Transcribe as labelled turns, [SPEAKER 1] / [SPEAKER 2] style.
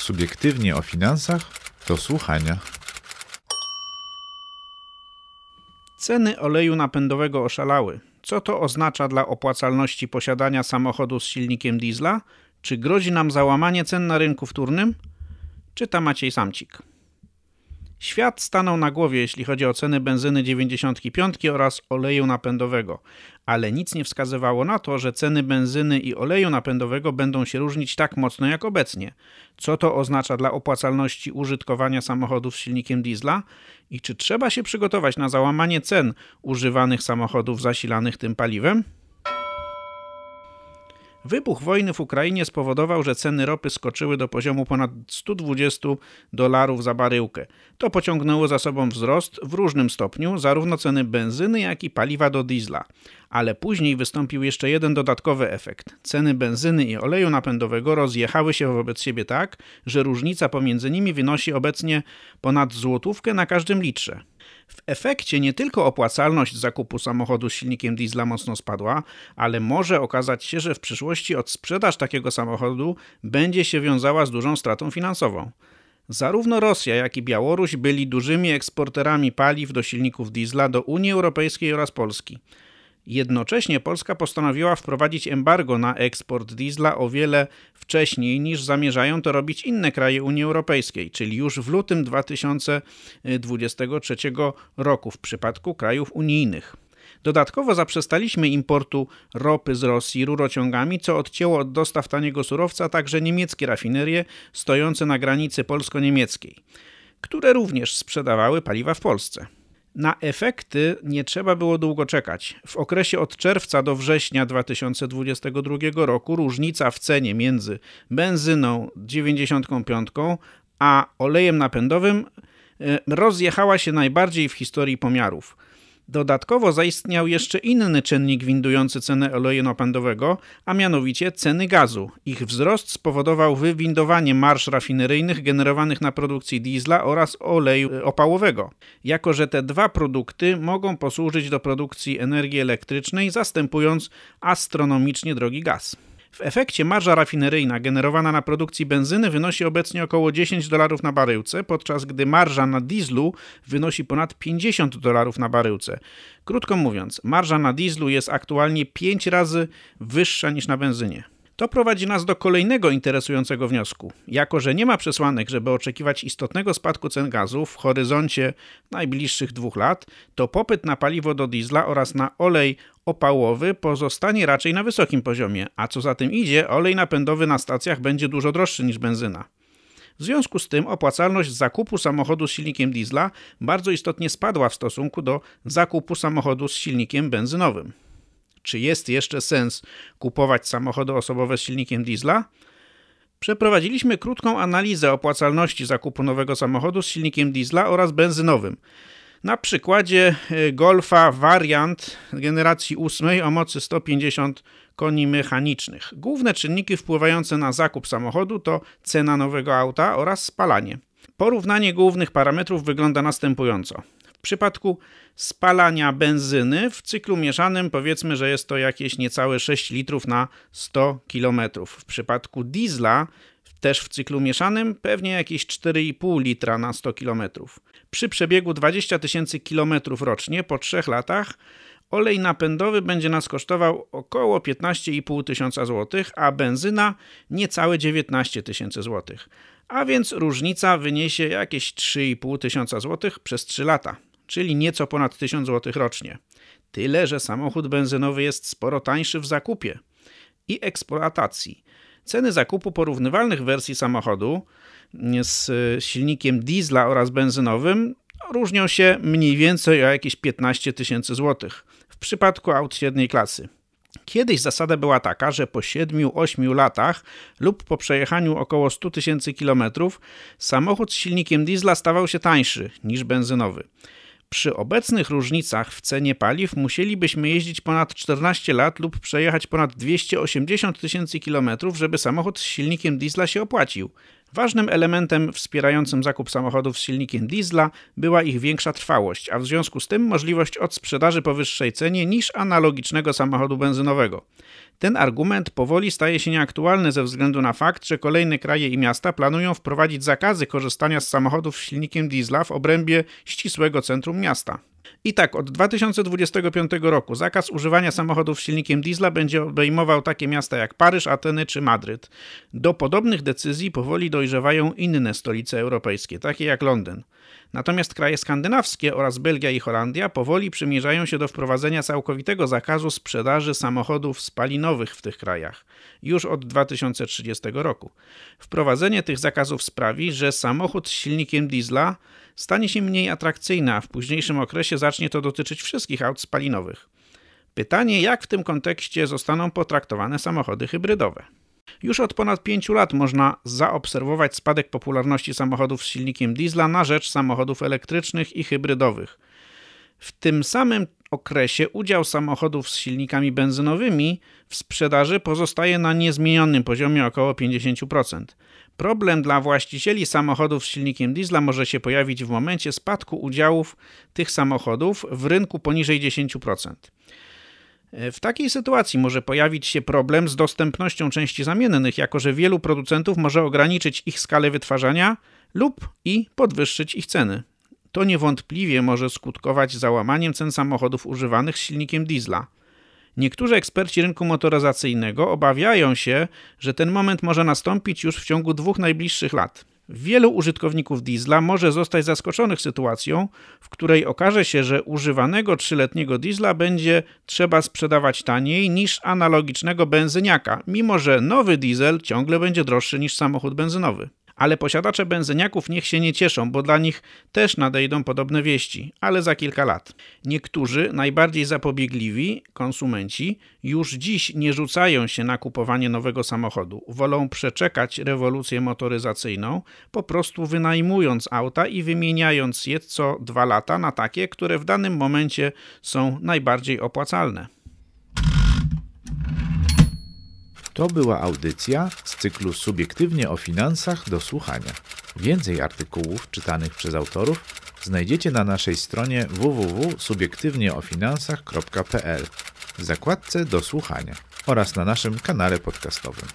[SPEAKER 1] Subiektywnie o finansach do słuchania.
[SPEAKER 2] Ceny oleju napędowego oszalały. Co to oznacza dla opłacalności posiadania samochodu z silnikiem diesla? Czy grozi nam załamanie cen na rynku wtórnym? Czyta Maciej Samcik. Świat stanął na głowie, jeśli chodzi o ceny benzyny 95 oraz oleju napędowego, ale nic nie wskazywało na to, że ceny benzyny i oleju napędowego będą się różnić tak mocno jak obecnie. Co to oznacza dla opłacalności użytkowania samochodów z silnikiem diesla i czy trzeba się przygotować na załamanie cen używanych samochodów zasilanych tym paliwem? Wybuch wojny w Ukrainie spowodował, że ceny ropy skoczyły do poziomu ponad 120 dolarów za baryłkę. To pociągnęło za sobą wzrost w różnym stopniu zarówno ceny benzyny, jak i paliwa do diesla. Ale później wystąpił jeszcze jeden dodatkowy efekt. Ceny benzyny i oleju napędowego rozjechały się wobec siebie tak, że różnica pomiędzy nimi wynosi obecnie ponad złotówkę na każdym litrze. W efekcie nie tylko opłacalność zakupu samochodu z silnikiem diesla mocno spadła, ale może okazać się, że w przyszłości odsprzedaż takiego samochodu będzie się wiązała z dużą stratą finansową. Zarówno Rosja, jak i Białoruś byli dużymi eksporterami paliw do silników diesla do Unii Europejskiej oraz Polski. Jednocześnie Polska postanowiła wprowadzić embargo na eksport diesla o wiele wcześniej niż zamierzają to robić inne kraje Unii Europejskiej, czyli już w lutym 2023 roku w przypadku krajów unijnych. Dodatkowo zaprzestaliśmy importu ropy z Rosji rurociągami, co odcięło od dostaw taniego surowca także niemieckie rafinerie stojące na granicy polsko-niemieckiej, które również sprzedawały paliwa w Polsce. Na efekty nie trzeba było długo czekać. W okresie od czerwca do września 2022 roku różnica w cenie między benzyną 95 a olejem napędowym e, rozjechała się najbardziej w historii pomiarów. Dodatkowo zaistniał jeszcze inny czynnik windujący cenę oleju napędowego, a mianowicie ceny gazu. Ich wzrost spowodował wywindowanie marsz rafineryjnych generowanych na produkcji diesla oraz oleju opałowego. Jako, że te dwa produkty mogą posłużyć do produkcji energii elektrycznej, zastępując astronomicznie drogi gaz. W efekcie marża rafineryjna generowana na produkcji benzyny wynosi obecnie około 10 dolarów na baryłce, podczas gdy marża na dieslu wynosi ponad 50 dolarów na baryłce. Krótko mówiąc, marża na dieslu jest aktualnie 5 razy wyższa niż na benzynie. To prowadzi nas do kolejnego interesującego wniosku. Jako, że nie ma przesłanek, żeby oczekiwać istotnego spadku cen gazu w horyzoncie najbliższych dwóch lat, to popyt na paliwo do diesla oraz na olej opałowy pozostanie raczej na wysokim poziomie, a co za tym idzie, olej napędowy na stacjach będzie dużo droższy niż benzyna. W związku z tym opłacalność zakupu samochodu z silnikiem diesla bardzo istotnie spadła w stosunku do zakupu samochodu z silnikiem benzynowym. Czy jest jeszcze sens kupować samochody osobowe z silnikiem diesla? Przeprowadziliśmy krótką analizę opłacalności zakupu nowego samochodu z silnikiem diesla oraz benzynowym. Na przykładzie e, Golfa Variant generacji 8 o mocy 150 koni mechanicznych. Główne czynniki wpływające na zakup samochodu to cena nowego auta oraz spalanie. Porównanie głównych parametrów wygląda następująco. W przypadku spalania benzyny w cyklu mieszanym powiedzmy, że jest to jakieś niecałe 6 litrów na 100 km. W przypadku diesla też w cyklu mieszanym pewnie jakieś 4,5 litra na 100 km. Przy przebiegu 20 tysięcy km rocznie po 3 latach olej napędowy będzie nas kosztował około 15,5 tysiąca złotych, a benzyna niecałe 19 tysięcy złotych. A więc różnica wyniesie jakieś 3,5 tysiąca złotych przez 3 lata czyli nieco ponad 1000 zł rocznie. Tyle, że samochód benzynowy jest sporo tańszy w zakupie i eksploatacji. Ceny zakupu porównywalnych wersji samochodu z silnikiem diesla oraz benzynowym różnią się mniej więcej o jakieś 15 tysięcy złotych w przypadku aut średniej klasy. Kiedyś zasada była taka, że po 7-8 latach lub po przejechaniu około 100 tysięcy kilometrów samochód z silnikiem diesla stawał się tańszy niż benzynowy. Przy obecnych różnicach w cenie paliw musielibyśmy jeździć ponad 14 lat lub przejechać ponad 280 tysięcy kilometrów, żeby samochód z silnikiem diesla się opłacił. Ważnym elementem wspierającym zakup samochodów z silnikiem diesla była ich większa trwałość, a w związku z tym możliwość odsprzedaży po wyższej cenie niż analogicznego samochodu benzynowego. Ten argument powoli staje się nieaktualny ze względu na fakt, że kolejne kraje i miasta planują wprowadzić zakazy korzystania z samochodów z silnikiem diesla w obrębie ścisłego centrum miasta. I tak od 2025 roku zakaz używania samochodów z silnikiem diesla będzie obejmował takie miasta jak Paryż, Ateny czy Madryt. Do podobnych decyzji powoli dojrzewają inne stolice europejskie, takie jak Londyn. Natomiast kraje skandynawskie oraz Belgia i Holandia powoli przymierzają się do wprowadzenia całkowitego zakazu sprzedaży samochodów spalinowych w tych krajach już od 2030 roku. Wprowadzenie tych zakazów sprawi, że samochód z silnikiem diesla stanie się mniej atrakcyjny, a w późniejszym okresie zacznie to dotyczyć wszystkich aut spalinowych. Pytanie, jak w tym kontekście zostaną potraktowane samochody hybrydowe. Już od ponad 5 lat można zaobserwować spadek popularności samochodów z silnikiem diesla na rzecz samochodów elektrycznych i hybrydowych. W tym samym okresie udział samochodów z silnikami benzynowymi w sprzedaży pozostaje na niezmienionym poziomie około 50%. Problem dla właścicieli samochodów z silnikiem diesla może się pojawić w momencie spadku udziałów tych samochodów w rynku poniżej 10%. W takiej sytuacji może pojawić się problem z dostępnością części zamiennych, jako że wielu producentów może ograniczyć ich skalę wytwarzania lub i podwyższyć ich ceny. To niewątpliwie może skutkować załamaniem cen samochodów używanych z silnikiem diesla. Niektórzy eksperci rynku motoryzacyjnego obawiają się, że ten moment może nastąpić już w ciągu dwóch najbliższych lat. Wielu użytkowników diesla może zostać zaskoczonych sytuacją, w której okaże się, że używanego trzyletniego diesla będzie trzeba sprzedawać taniej niż analogicznego benzyniaka, mimo że nowy diesel ciągle będzie droższy niż samochód benzynowy ale posiadacze benzyniaków niech się nie cieszą, bo dla nich też nadejdą podobne wieści, ale za kilka lat. Niektórzy, najbardziej zapobiegliwi konsumenci, już dziś nie rzucają się na kupowanie nowego samochodu. Wolą przeczekać rewolucję motoryzacyjną, po prostu wynajmując auta i wymieniając je co dwa lata na takie, które w danym momencie są najbardziej opłacalne.
[SPEAKER 1] To była audycja z cyklu Subiektywnie o finansach do słuchania. Więcej artykułów czytanych przez autorów znajdziecie na naszej stronie www.subiektywnieofinansach.pl w zakładce do słuchania oraz na naszym kanale podcastowym.